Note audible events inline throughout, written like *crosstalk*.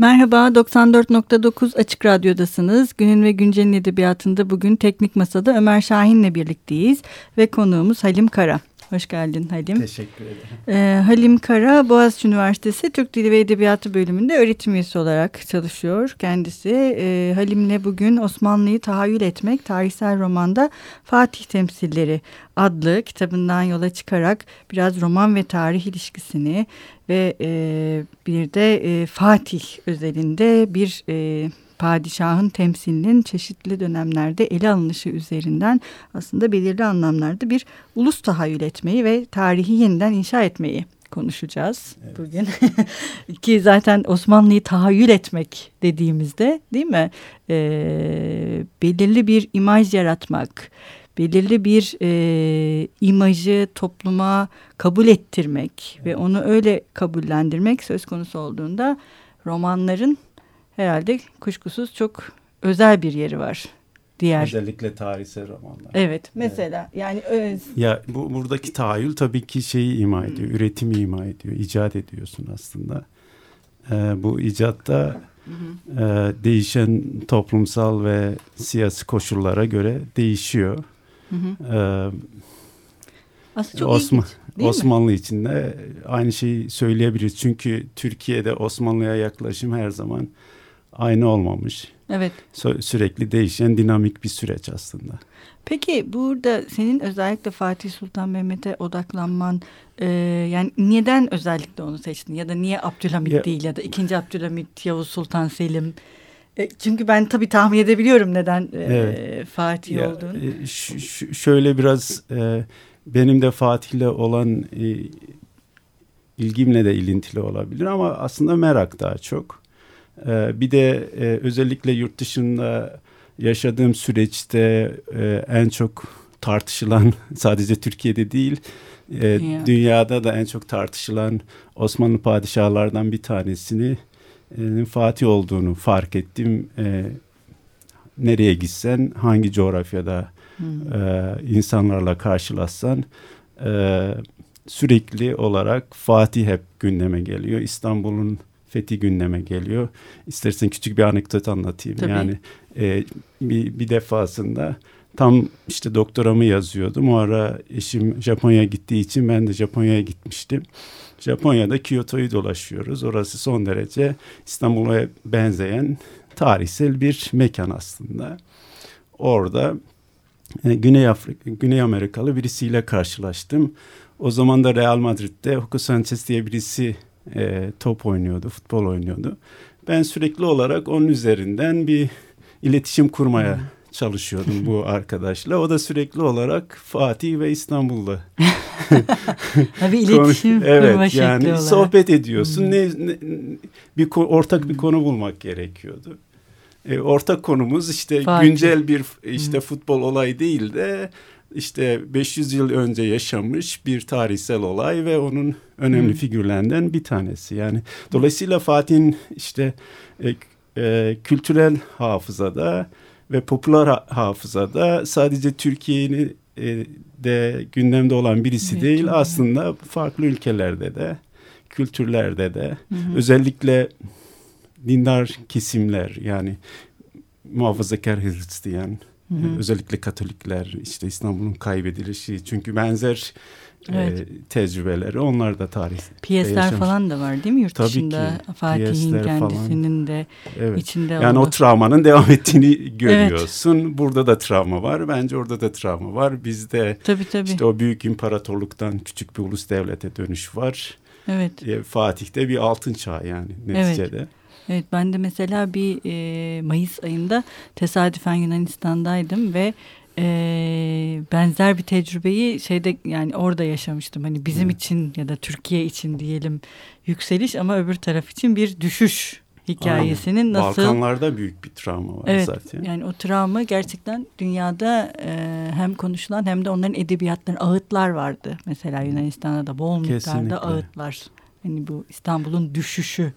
Merhaba, 94.9 Açık Radyo'dasınız. Günün ve Güncel'in edebiyatında bugün Teknik Masa'da Ömer Şahin'le birlikteyiz ve konuğumuz Halim Kara. Hoş geldin Halim. Teşekkür ederim. Ee, Halim Kara, Boğaziçi Üniversitesi Türk Dili ve Edebiyatı bölümünde öğretim üyesi olarak çalışıyor kendisi. Ee, Halim'le bugün Osmanlı'yı tahayyül etmek, tarihsel romanda Fatih Temsilleri adlı kitabından yola çıkarak biraz roman ve tarih ilişkisini ve e, bir de e, Fatih özelinde bir... E, padişahın temsilinin çeşitli dönemlerde ele alınışı üzerinden aslında belirli anlamlarda bir ulus tahayyül etmeyi ve tarihi yeniden inşa etmeyi konuşacağız evet. bugün. *laughs* Ki zaten Osmanlı'yı tahayyül etmek dediğimizde değil mi? Ee, belirli bir imaj yaratmak, belirli bir e, imajı topluma kabul ettirmek evet. ve onu öyle kabullendirmek söz konusu olduğunda romanların herhalde kuşkusuz çok özel bir yeri var. Diğer. Özellikle tarihsel romanlar. Evet mesela evet. yani öz... ya bu buradaki tahayyül tabii ki şeyi ima ediyor, hmm. üretimi ima ediyor, icat ediyorsun aslında. Ee, bu icatta e, değişen toplumsal ve siyasi koşullara göre değişiyor. Hı hı. Ee, aslında çok Osman, ilginç, Osmanlı mi? için de aynı şeyi söyleyebiliriz. Çünkü Türkiye'de Osmanlı'ya yaklaşım her zaman aynı olmamış. Evet. Sürekli değişen dinamik bir süreç aslında. Peki burada senin özellikle Fatih Sultan Mehmet'e odaklanman e, yani neden özellikle onu seçtin ya da niye Abdülhamit ya, değil ya da ikinci Abdülhamit Yavuz Sultan Selim e, çünkü ben tabii tahmin edebiliyorum neden e, evet. Fatih ya, olduğunu. E, şöyle biraz e, benim de Fatih'le olan e, ilgimle de ilintili olabilir ama aslında merak daha çok. Ee, bir de e, özellikle yurt dışında yaşadığım süreçte e, en çok tartışılan *laughs* sadece Türkiye'de değil e, dünyada da en çok tartışılan Osmanlı padişahlardan bir tanesini Fatih olduğunu fark ettim. nereye gitsen hangi coğrafyada hmm. insanlarla karşılaşsan sürekli olarak Fatih hep gündeme geliyor. İstanbul'un fethi gündeme geliyor. İstersen küçük bir anekdot anlatayım. Tabii. Yani e, bir, bir defasında tam işte doktoramı yazıyordum. O ara eşim Japonya'ya gittiği için ben de Japonya'ya gitmiştim. Japonya'da Kyoto'yu dolaşıyoruz. Orası son derece İstanbul'a benzeyen tarihsel bir mekan aslında. Orada e, Güney Afrika, Güney Amerikalı birisiyle karşılaştım. O zaman da Real Madrid'de Hugo Sanchez diye birisi e, top oynuyordu, futbol oynuyordu. Ben sürekli olarak onun üzerinden bir iletişim kurmaya hmm. çalışıyordum bu *laughs* arkadaşla. O da sürekli olarak Fatih ve İstanbul'da. *laughs* bir iletişim Evet yani olarak. sohbet ediyorsun. Hmm. Ne, ne, bir ortak bir konu bulmak gerekiyordu. E, ortak konumuz işte Fatih. güncel bir işte hmm. futbol olayı değil de işte 500 yıl önce yaşamış bir tarihsel olay ve onun önemli hmm. figürlerinden bir tanesi. Yani dolayısıyla Fatih'in işte e, e, kültürel hafızada ve popüler hafızada sadece Türkiye'nin e, de gündemde olan birisi evet, değil aslında farklı ülkelerde de kültürlerde de hı hı. özellikle dindar kesimler yani muhafazakar Hristiyan Hı hı. Özellikle Katolikler işte İstanbul'un kaybedilişi çünkü benzer e, evet. e, tecrübeleri onlar da tarih. Piyesler yaşamış. falan da var değil mi yurt Tabii dışında? Fatih'in kendisinin falan. de evet. içinde Yani o travmanın devam ettiğini *laughs* görüyorsun. Evet. Burada da travma var. Bence orada da travma var. Bizde tabii, tabii. işte o büyük imparatorluktan küçük bir ulus devlete dönüş var. Evet. E, Fatih'te bir altın çağ yani neticede. Evet. Evet ben de mesela bir e, Mayıs ayında tesadüfen Yunanistan'daydım ve e, benzer bir tecrübeyi şeyde yani orada yaşamıştım. Hani bizim hmm. için ya da Türkiye için diyelim yükseliş ama öbür taraf için bir düşüş hikayesinin Aynen. nasıl... Balkanlarda büyük bir travma var evet, zaten. Yani o travma gerçekten dünyada e, hem konuşulan hem de onların edebiyatları ağıtlar vardı. Mesela Yunanistan'da da bol miktarda ağıtlar. Hani bu İstanbul'un düşüşü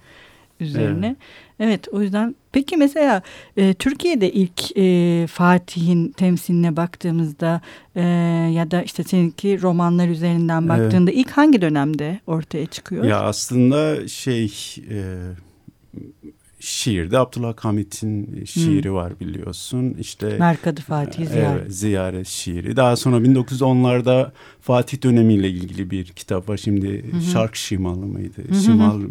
üzerine. Evet. evet o yüzden peki mesela e, Türkiye'de ilk e, Fatih'in temsiline baktığımızda e, ya da işte seninki romanlar üzerinden baktığında evet. ilk hangi dönemde ortaya çıkıyor? Ya aslında şey e, şiirde Abdullah Hamit'in şiiri hmm. var biliyorsun. İşte Merkadı Fatih Ziyaret. Evet, ziyaret şiiri. Daha sonra 1910'larda Fatih dönemiyle ilgili bir kitap var. Şimdi hı. Şark Şimalı mıydı? Hı. Şimal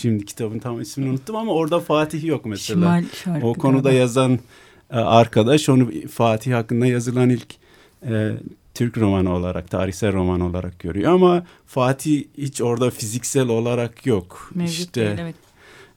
şimdi kitabın tam ismini unuttum ama orada Fatih yok mesela. Şimal şarkı o konuda galiba. yazan e, arkadaş onu Fatih hakkında yazılan ilk e, Türk romanı olarak, tarihsel roman olarak görüyor ama Fatih hiç orada fiziksel olarak yok. Mevcut işte değil, evet.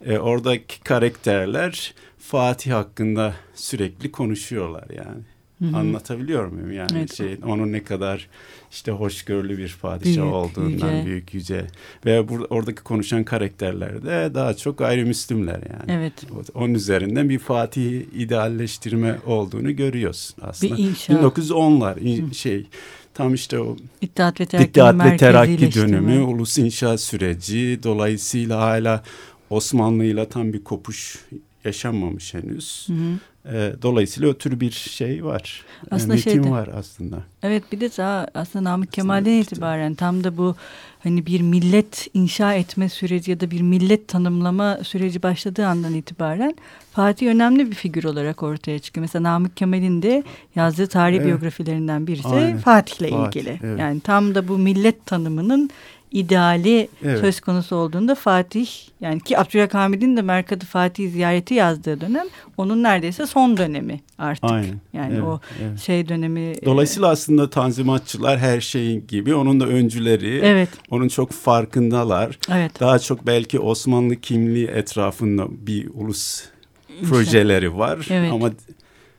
E, oradaki karakterler Fatih hakkında sürekli konuşuyorlar yani. Hı-hı. Anlatabiliyor muyum yani evet. şey onun ne kadar işte hoşgörülü bir padişah büyük, olduğundan yüce. büyük yüce ve burada oradaki konuşan karakterler de daha çok gayrimüslimler yani. Evet. Onun üzerinden bir Fatih idealleştirme olduğunu görüyorsun aslında. Bir inşa. 1910'lar şey tam işte o İttihat ve Terakki, İttihat ve Terakki dönemi, ulus inşa süreci dolayısıyla hala Osmanlı ile tam bir kopuş yaşanmamış henüz. Hı hı. E, dolayısıyla o tür bir şey var. Aslında Metin şeyde, var aslında. Evet bir de daha aslında Namık Kemal'den itibaren tam da bu hani bir millet inşa etme süreci ya da bir millet tanımlama süreci başladığı andan itibaren Fatih önemli bir figür olarak ortaya çıkıyor. Mesela Namık Kemal'in de yazdığı tarih evet. biyografilerinden birisi. Fatih'le Fatih, ilgili. Evet. Yani tam da bu millet tanımının ideali evet. söz konusu olduğunda Fatih yani ki Abdülhamid'in de Merkadı Fatih ziyareti yazdığı dönem onun neredeyse son dönemi artık. Aynen. Yani evet, o evet. şey dönemi. E, Dolayısıyla e, aslında tanzimatçılar her şeyin gibi onun da öncüleri. Evet. Onun çok farkındalar. Evet. Daha çok belki Osmanlı kimliği etrafında bir ulus işte. projeleri var evet. ama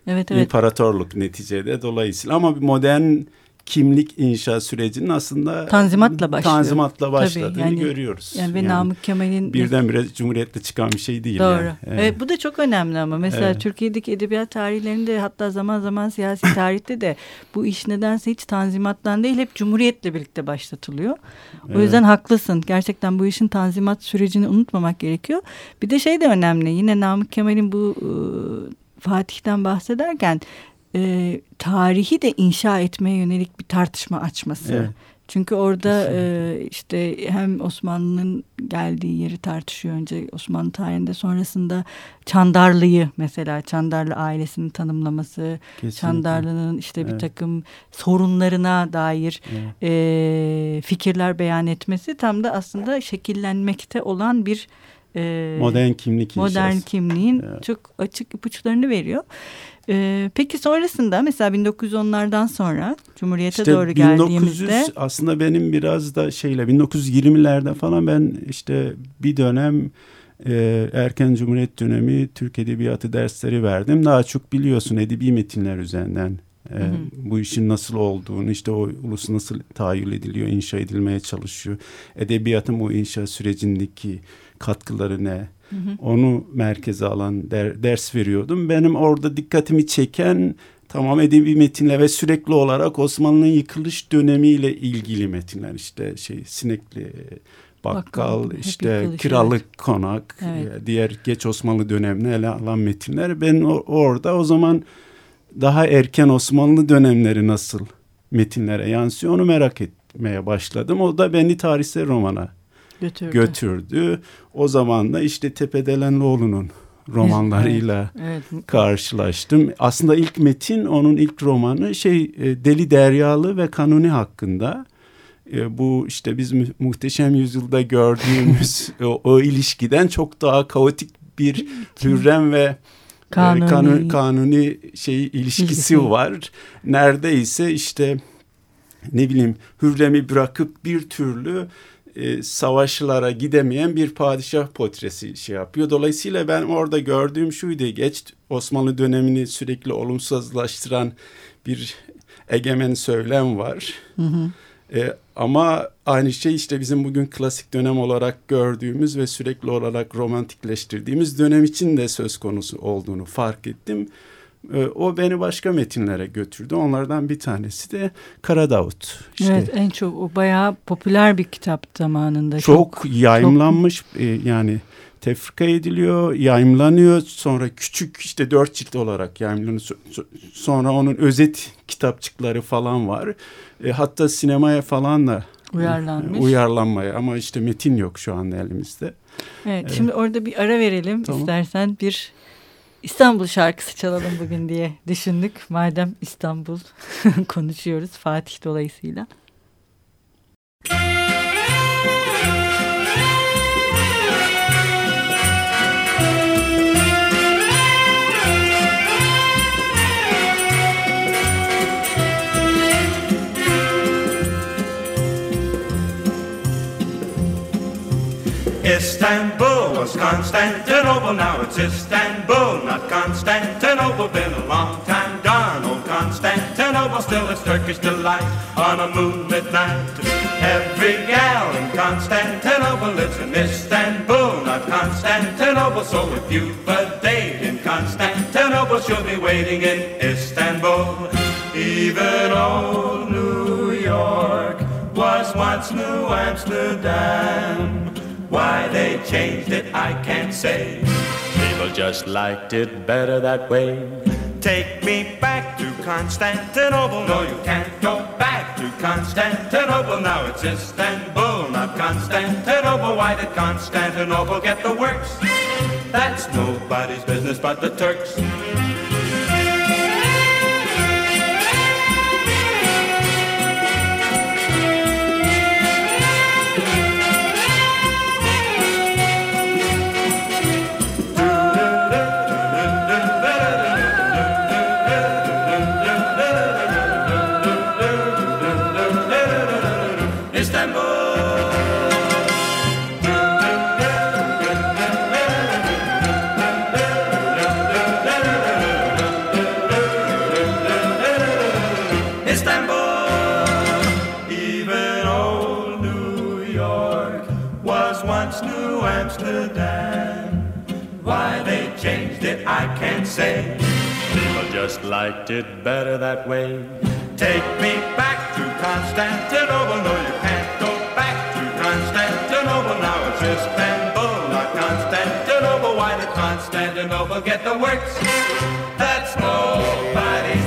Evet, evet. İmparatorluk neticede dolayısıyla ama bir modern kimlik inşa sürecinin aslında tanzimatla başlıyor. Tanzimatla başladığını Tabii, yani, görüyoruz. Yani ve yani Namık Kemal'in birdenbire cumhuriyetle çıkan bir şey değil. Doğru. Yani. Evet. evet bu da çok önemli ama mesela evet. Türkiye'deki edebiyat tarihlerinde hatta zaman zaman siyasi *laughs* tarihte de bu iş nedense hiç tanzimattan değil hep cumhuriyetle birlikte başlatılıyor. O evet. yüzden haklısın. Gerçekten bu işin tanzimat sürecini unutmamak gerekiyor. Bir de şey de önemli. Yine Namık Kemal'in bu Fatih'ten bahsederken e, tarihi de inşa etmeye yönelik bir tartışma açması. Evet. Çünkü orada e, işte hem Osmanlı'nın geldiği yeri tartışıyor önce Osmanlı tarihinde sonrasında Çandarlı'yı mesela Çandarlı ailesinin tanımlaması, Kesinlikle. Çandarlı'nın işte evet. bir takım sorunlarına dair evet. e, fikirler beyan etmesi tam da aslında şekillenmekte olan bir e, modern kimlik modern inşası. kimliğin evet. çok açık ipuçlarını veriyor. Ee, peki sonrasında mesela 1910'lardan sonra Cumhuriyet'e işte doğru 1900, geldiğimizde aslında benim biraz da şeyle 1920'lerde falan ben işte bir dönem e, erken Cumhuriyet dönemi Türk Edebiyatı dersleri verdim. Daha çok biliyorsun edebi metinler üzerinden e, hı hı. bu işin nasıl olduğunu işte o ulus nasıl tahayyül ediliyor, inşa edilmeye çalışıyor. Edebiyatın bu inşa sürecindeki katkıları ne? Hı hı. Onu merkeze alan der, ders veriyordum. Benim orada dikkatimi çeken tamam edebi metinler ve sürekli olarak Osmanlı'nın yıkılış dönemiyle ilgili metinler işte şey Sinekli Bakkal, Bakkal işte yıkılış, Kiralık evet. Konak, evet. diğer geç Osmanlı dönemine ele alan metinler. Ben orada o zaman daha erken Osmanlı dönemleri nasıl metinlere yansıyor onu merak etmeye başladım. O da beni tarihsel romana götürdü. götürdü. O zaman da işte Tepedelenlioğlu'nun romanlarıyla *laughs* evet, evet. karşılaştım. Aslında ilk metin onun ilk romanı şey e, Deli Deryalı ve Kanuni hakkında. E, bu işte biz muhteşem yüzyılda gördüğümüz *laughs* o, o ilişkiden çok daha kaotik bir Hürrem ve e, kanuni, kanuni, kanuni şey ilişkisi İlgisi. var. Neredeyse işte ne bileyim Hürrem'i bırakıp bir türlü e, savaşlara gidemeyen bir padişah portresi şey yapıyor. Dolayısıyla ben orada gördüğüm şuydu. Geç Osmanlı dönemini sürekli olumsuzlaştıran bir egemen söylem var. Hı hı. E, ama aynı şey işte bizim bugün klasik dönem olarak gördüğümüz ve sürekli olarak romantikleştirdiğimiz dönem için de söz konusu olduğunu fark ettim. Ee, o beni başka metinlere götürdü. Onlardan bir tanesi de Kara Davut. İşte evet en çok o bayağı popüler bir kitap zamanında. Çok, çok yayımlanmış çok... E, yani tefrika ediliyor, yayımlanıyor. Sonra küçük işte dört cilt olarak yayımlanıyor. Sonra onun özet kitapçıkları falan var. E, hatta sinemaya falan da uyarlanmış. Uyarlanmaya ama işte metin yok şu anda elimizde. Evet, evet. şimdi orada bir ara verelim tamam. istersen bir İstanbul şarkısı çalalım bugün diye düşündük. Madem İstanbul *laughs* konuşuyoruz Fatih dolayısıyla. Istanbul was Constantinople, now it's Istanbul, not Constantinople. Been a long time gone, old Constantinople, still it's Turkish delight on a moonlit night. Every gal in Constantinople lives in Istanbul, not Constantinople. So if you've just liked it better that way. Take me back to Constantinople. No, you can't go back to Constantinople. Now it's Istanbul, not Constantinople. Why did Constantinople get the works? That's nobody's business but the Turks. It better that way. Take me back to Constantinople. No, you can't go back to Constantinople. Now it's Istanbul, not Constantinople. Why did Constantinople get the works? That's nobody's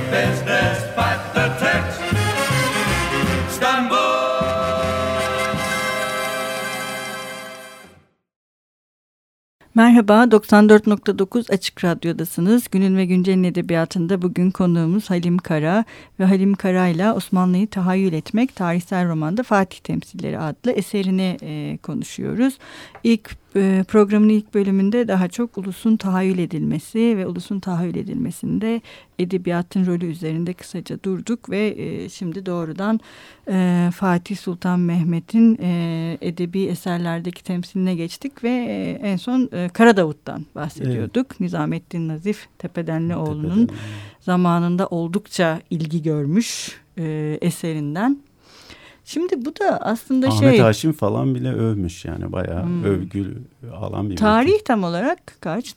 Merhaba, 94.9 Açık Radyo'dasınız. Günün ve Güncel'in edebiyatında bugün konuğumuz Halim Kara ve Halim Kara ile Osmanlı'yı tahayyül etmek tarihsel romanda Fatih Temsilleri adlı eserini e, konuşuyoruz. İlk programın ilk bölümünde daha çok ulusun tahayyül edilmesi ve ulusun tahayyül edilmesinde edebiyatın rolü üzerinde kısaca durduk ve e, şimdi doğrudan e, Fatih Sultan Mehmet'in e, edebi eserlerdeki temsiline geçtik ve en son Karadavut'tan bahsediyorduk. Evet. Nizamettin Nazif Tepedenlioğlu'nun Tepeden. zamanında oldukça ilgi görmüş eserinden Şimdi bu da aslında Ahmet şey... Ahmet Haşim falan bile övmüş yani bayağı hmm. övgül alan bir Tarih metin. tam olarak kaç?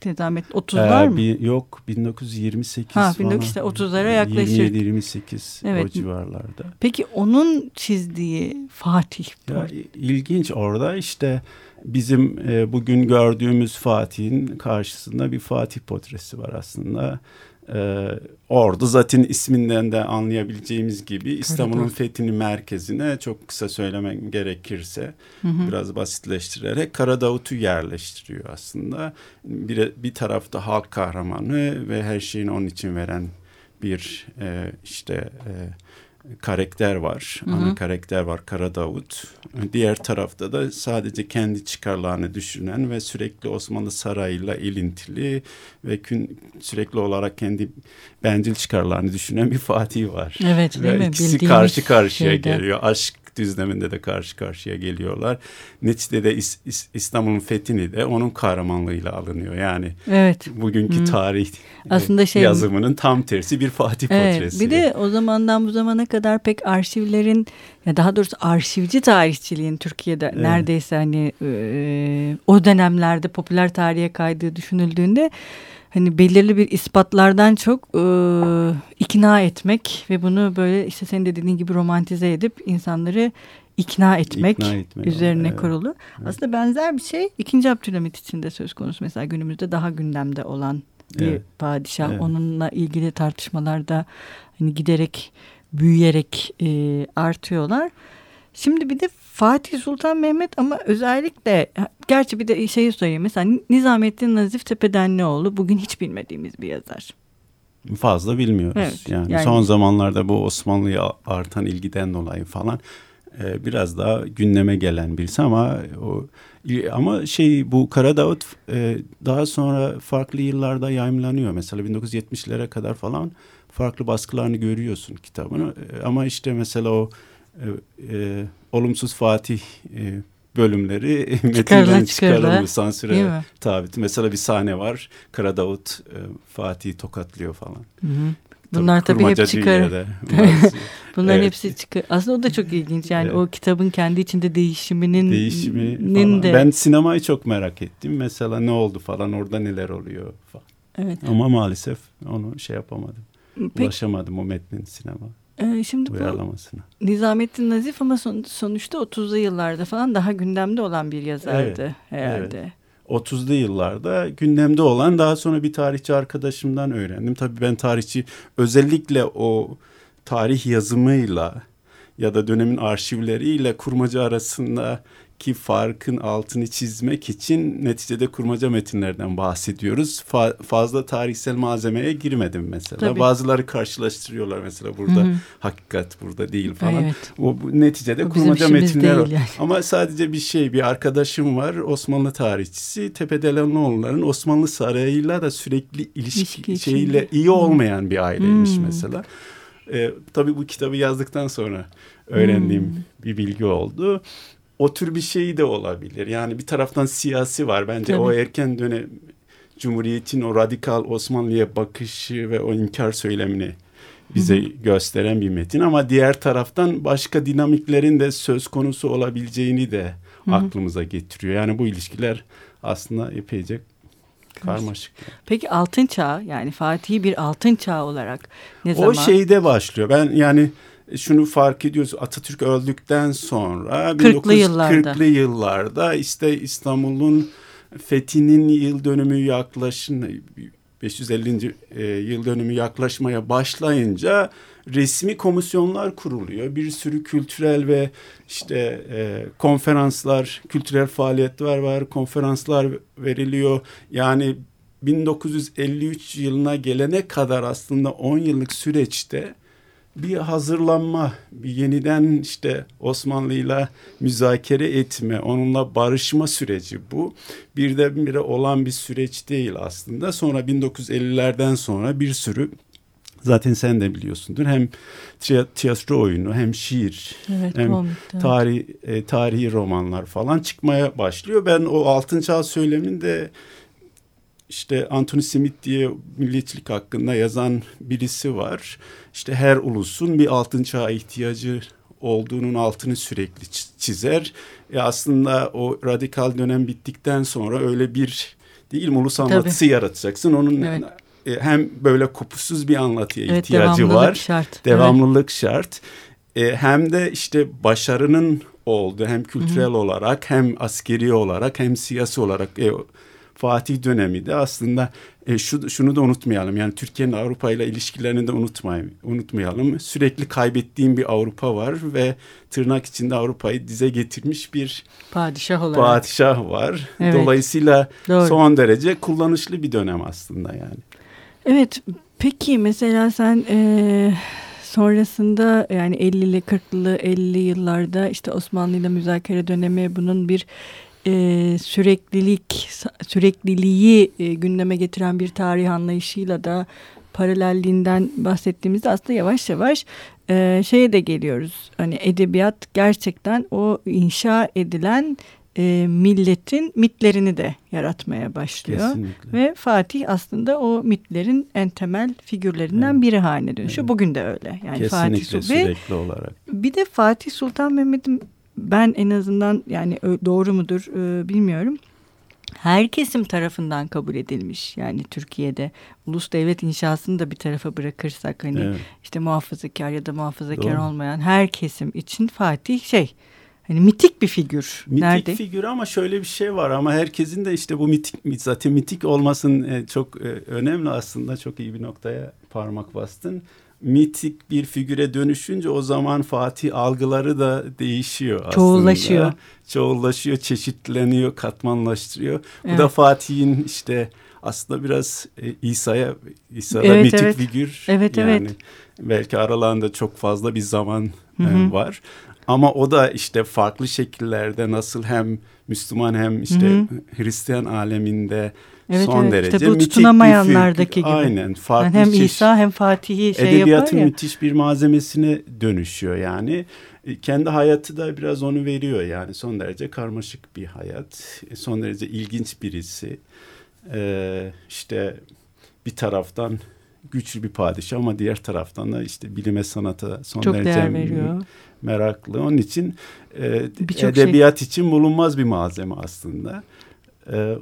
Tezamet 30'lar ee, mı? Bir, yok 1928 ha, 1930'lara yaklaşık. 27-28 evet. o civarlarda. Peki onun çizdiği Fatih. Ya, ilginç orada işte bizim e, bugün gördüğümüz Fatih'in karşısında bir Fatih portresi var aslında. Ee, ordu zaten isminden de anlayabileceğimiz gibi İstanbul'un fethinin merkezine çok kısa söylemem gerekirse hı hı. biraz basitleştirerek Karadavut'u yerleştiriyor aslında. Bir, bir tarafta halk kahramanı ve her şeyin onun için veren bir e, işte e, karakter var. Hı hı. Ana karakter var Kara Davut. Diğer tarafta da sadece kendi çıkarlarını düşünen ve sürekli Osmanlı sarayıyla ilintili ve kün, sürekli olarak kendi bencil çıkarlarını düşünen bir Fatih var. Evet değil ve mi? İkisi karşı karşıya şeyde. geliyor. Aşk düzleminde de karşı karşıya geliyorlar. İs, İs, İstanbul'un fethini de onun kahramanlığıyla alınıyor. Yani evet. bugünkü hmm. tarih e, Aslında şey, yazımının tam tersi bir Fatih evet, portresi. Bir de o zamandan bu zamana kadar pek arşivlerin ya daha doğrusu arşivci tarihçiliğin Türkiye'de evet. neredeyse hani e, o dönemlerde popüler tarihe kaydığı düşünüldüğünde hani belirli bir ispatlardan çok e, ikna etmek ve bunu böyle işte senin de dediğin gibi romantize edip insanları ikna etmek, ikna etmek üzerine evet. kurulu. Evet. Aslında benzer bir şey ikinci Abdülhamit için de söz konusu. Mesela günümüzde daha gündemde olan bir evet. padişah. Evet. Onunla ilgili tartışmalarda hani giderek büyüyerek e, artıyorlar. Şimdi bir de Fatih Sultan Mehmet ama özellikle gerçi bir de şeyi söyleyeyim mesela Nizamettin Nazif Tepedenlioğlu bugün hiç bilmediğimiz bir yazar. Fazla bilmiyoruz. Evet, yani, yani son zamanlarda bu Osmanlı'ya artan ilgiden dolayı falan e, biraz daha gündeme gelen birisi ama o ama şey bu Karadağıt e, daha sonra farklı yıllarda yayımlanıyor. Mesela 1970'lere kadar falan farklı baskılarını görüyorsun kitabını. E, ama işte mesela o e, e, olumsuz Fatih e, bölümleri *laughs* metinden çıkarılmış sansüre tabi. Mesela bir sahne var Karadavut e, Fatih'i tokatlıyor falan. Hı hı. Bunlar tabii, tabii hep çıkar. *laughs* Bunların evet. hepsi çıkar. Aslında o da çok ilginç. Yani evet. o kitabın kendi içinde değişiminin değişimi. De... Ben sinemayı çok merak ettim. Mesela ne oldu falan orada neler oluyor falan. Evet. Ama maalesef onu şey yapamadım. Peki. Ulaşamadım o metnin sinema. Ee, şimdi uyarlamasına. bu Nizamettin Nazif ama son, sonuçta 30'lu yıllarda falan daha gündemde olan bir yazardı evet, herhalde. Evet. 30'lu yıllarda gündemde olan daha sonra bir tarihçi arkadaşımdan öğrendim. Tabii ben tarihçi özellikle o tarih yazımıyla ya da dönemin arşivleriyle kurmaca arasında ki farkın altını çizmek için neticede kurmaca metinlerden bahsediyoruz. Fa- fazla tarihsel malzemeye girmedim mesela. Tabii. Bazıları karşılaştırıyorlar mesela burada Hı-hı. hakikat burada değil falan. Evet. O neticede o kurmaca metinler yani. Ama sadece bir şey bir arkadaşım var Osmanlı tarihçisi Tepedelenioğulların Osmanlı sarayıyla da sürekli ilişki, ilişki şeyle iyi olmayan bir aileymiş hmm. mesela. Ee, tabii bu kitabı yazdıktan sonra öğrendiğim hmm. bir bilgi oldu o tür bir şey de olabilir. Yani bir taraftan siyasi var bence Tabii. o erken dönem Cumhuriyet'in o radikal Osmanlı'ya bakışı ve o inkar söylemini bize Hı-hı. gösteren bir metin ama diğer taraftan başka dinamiklerin de söz konusu olabileceğini de Hı-hı. aklımıza getiriyor. Yani bu ilişkiler aslında epeyce karmaşık. Peki altın çağ yani Fatih'i bir altın çağ olarak ne zaman? O şeyde başlıyor. Ben yani şunu fark ediyoruz Atatürk öldükten sonra 40'lı yıllarda. 40'lı yıllarda işte İstanbul'un fethinin yıl dönümü yaklaşın 550. E, yıl dönümü yaklaşmaya başlayınca resmi komisyonlar kuruluyor. Bir sürü kültürel ve işte e, konferanslar, kültürel faaliyetler var, konferanslar veriliyor. Yani 1953 yılına gelene kadar aslında 10 yıllık süreçte bir hazırlanma, bir yeniden işte Osmanlı'yla müzakere etme, onunla barışma süreci bu. Birdenbire olan bir süreç değil aslında. Sonra 1950'lerden sonra bir sürü zaten sen de biliyorsundur hem tiyatro oyunu hem şiir evet, hem komik, tarih, e, tarihi romanlar falan çıkmaya başlıyor. Ben o altın çağ söyleminde işte Anthony Smith diye milliyetçilik hakkında yazan birisi var. İşte her ulusun bir altın çağa ihtiyacı olduğunun altını sürekli çizer. E aslında o radikal dönem bittikten sonra öyle bir değil mi ulus anlatısı Tabii. yaratacaksın. Onun evet. E, hem böyle kopusuz bir anlatıya evet, ihtiyacı devamlılık var. Şart. Devamlılık evet. şart. E, hem de işte başarının oldu hem kültürel Hı-hı. olarak hem askeri olarak hem siyasi olarak e, Fatih dönemi de aslında e, şu, şunu da unutmayalım. Yani Türkiye'nin Avrupa ile ilişkilerini de unutmayalım, unutmayalım. Sürekli kaybettiğim bir Avrupa var ve tırnak içinde Avrupa'yı dize getirmiş bir padişah olarak. Padişah var. Evet. Dolayısıyla Doğru. son derece kullanışlı bir dönem aslında yani. Evet. Peki mesela sen e, sonrasında yani 50'li 40'lı 50'li yıllarda işte Osmanlı ile müzakere dönemi bunun bir e, süreklilik sürekliliği e, gündeme getiren bir tarih anlayışıyla da paralelliğinden bahsettiğimizde aslında yavaş yavaş e, şeye de geliyoruz. Hani edebiyat gerçekten o inşa edilen e, milletin mitlerini de yaratmaya başlıyor. Kesinlikle. Ve Fatih aslında o mitlerin en temel figürlerinden evet. biri haline dönüşüyor. Evet. Bugün de öyle. Yani Kesinlikle Fatih Sultan sürekli olarak. Bir de Fatih Sultan Mehmet'in ben en azından yani doğru mudur e, bilmiyorum. Her kesim tarafından kabul edilmiş. Yani Türkiye'de ulus devlet inşasını da bir tarafa bırakırsak hani evet. işte muhafazakar ya da muhafazakar doğru. olmayan her kesim için Fatih şey Hani mitik bir figür. Mitik Nerede? figür ama şöyle bir şey var ama herkesin de işte bu mitik zaten mitik olmasın e, çok e, önemli aslında çok iyi bir noktaya parmak bastın. Mitik bir figüre dönüşünce o zaman Fatih algıları da değişiyor aslında. Çoğullaşıyor. Çoğullaşıyor, çeşitleniyor, katmanlaştırıyor. Evet. Bu da Fatih'in işte aslında biraz e, İsa'ya İsa'da evet, mitik evet. figür. Evet, yani evet. Belki aralarında çok fazla bir zaman Hı -hı. E, var. Ama o da işte farklı şekillerde nasıl hem Müslüman hem işte Hı -hı. Hristiyan aleminde evet, son evet. derece işte bu tutunamayanlardaki gibi. Aynen. Farklı yani hem İsa hem Fatih'i şey Edebiyatın yapar ya. müthiş bir malzemesine dönüşüyor yani. E, kendi hayatı da biraz onu veriyor yani. Son derece karmaşık bir hayat. E, son derece ilginç birisi. Ee, işte bir taraftan güçlü bir padişah ama diğer taraftan da işte bilime sanata son Çok derece değer veriyor. meraklı. Onun için e, edebiyat şey. için bulunmaz bir malzeme aslında. E,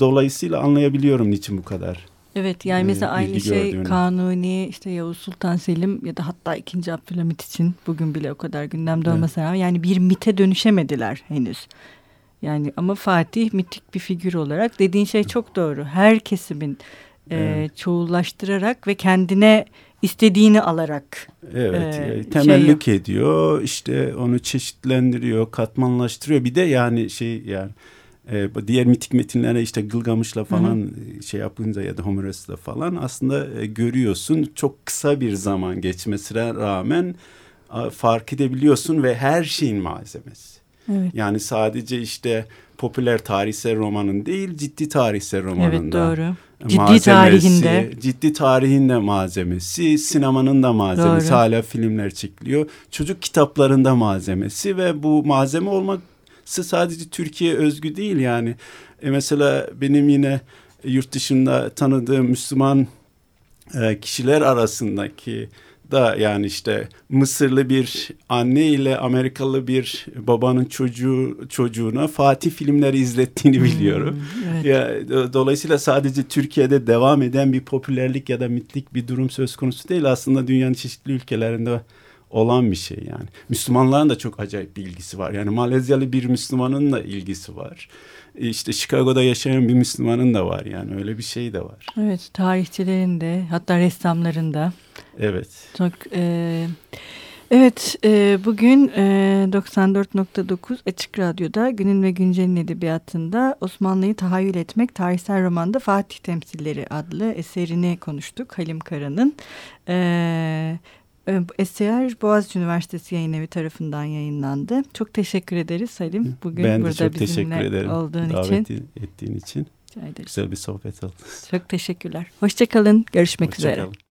dolayısıyla anlayabiliyorum niçin bu kadar. Evet yani mesela aynı şey gördüğünü. Kanuni işte Yavuz Sultan Selim ya da hatta 2. Abdülhamit için bugün bile o kadar gündemde evet. olmasına rağmen yani bir mite dönüşemediler henüz. Yani ama Fatih mitik bir figür olarak dediğin şey çok doğru. Her kesimin e, evet. çoğullaştırarak ve kendine istediğini alarak evet e, temellik şey ediyor işte onu çeşitlendiriyor katmanlaştırıyor bir de yani şey yani e, diğer mitik metinlere işte Gılgamış'la falan hı hı. şey yapınca ya da Homeros'la falan aslında e, görüyorsun çok kısa bir zaman geçmesine rağmen a, fark edebiliyorsun ve her şeyin malzemesi. Evet. Yani sadece işte popüler tarihsel romanın değil ciddi tarihsel romanında. Evet doğru. Ciddi tarihinde. Ciddi tarihinde malzemesi, sinemanın da malzemesi. Doğru. Hala filmler çekiliyor. Çocuk kitaplarında malzemesi ve bu malzeme olması sadece Türkiye özgü değil yani. E mesela benim yine yurt dışında tanıdığım Müslüman e, kişiler arasındaki da yani işte Mısırlı bir anne ile Amerikalı bir babanın çocuğu çocuğuna Fatih filmleri izlettiğini hmm, biliyorum. Hmm, evet. Ya dolayısıyla sadece Türkiye'de devam eden bir popülerlik ya da mitlik bir durum söz konusu değil. Aslında dünyanın çeşitli ülkelerinde olan bir şey yani. Müslümanların da çok acayip bir ilgisi var. Yani Malezyalı bir Müslümanın da ilgisi var. E, işte Chicago'da yaşayan bir Müslümanın da var yani öyle bir şey de var. Evet tarihçilerin de hatta ressamların da. Evet. Çok e, Evet, e, bugün e, 94.9 Açık Radyo'da Günün ve Güncel'in edebiyatında Osmanlı'yı tahayyül etmek tarihsel romanda Fatih Temsilleri adlı eserini konuştuk Halim Kara'nın. E, Eser Boğaziçi Üniversitesi Yayın Evi tarafından yayınlandı. Çok teşekkür ederiz Salim. Bugün ben burada çok bizimle ederim. olduğun Davet için. ettiğin için. Güzel bir sohbet oldu. Çok teşekkürler. Hoşçakalın. Görüşmek Hoşça üzere. Kalın.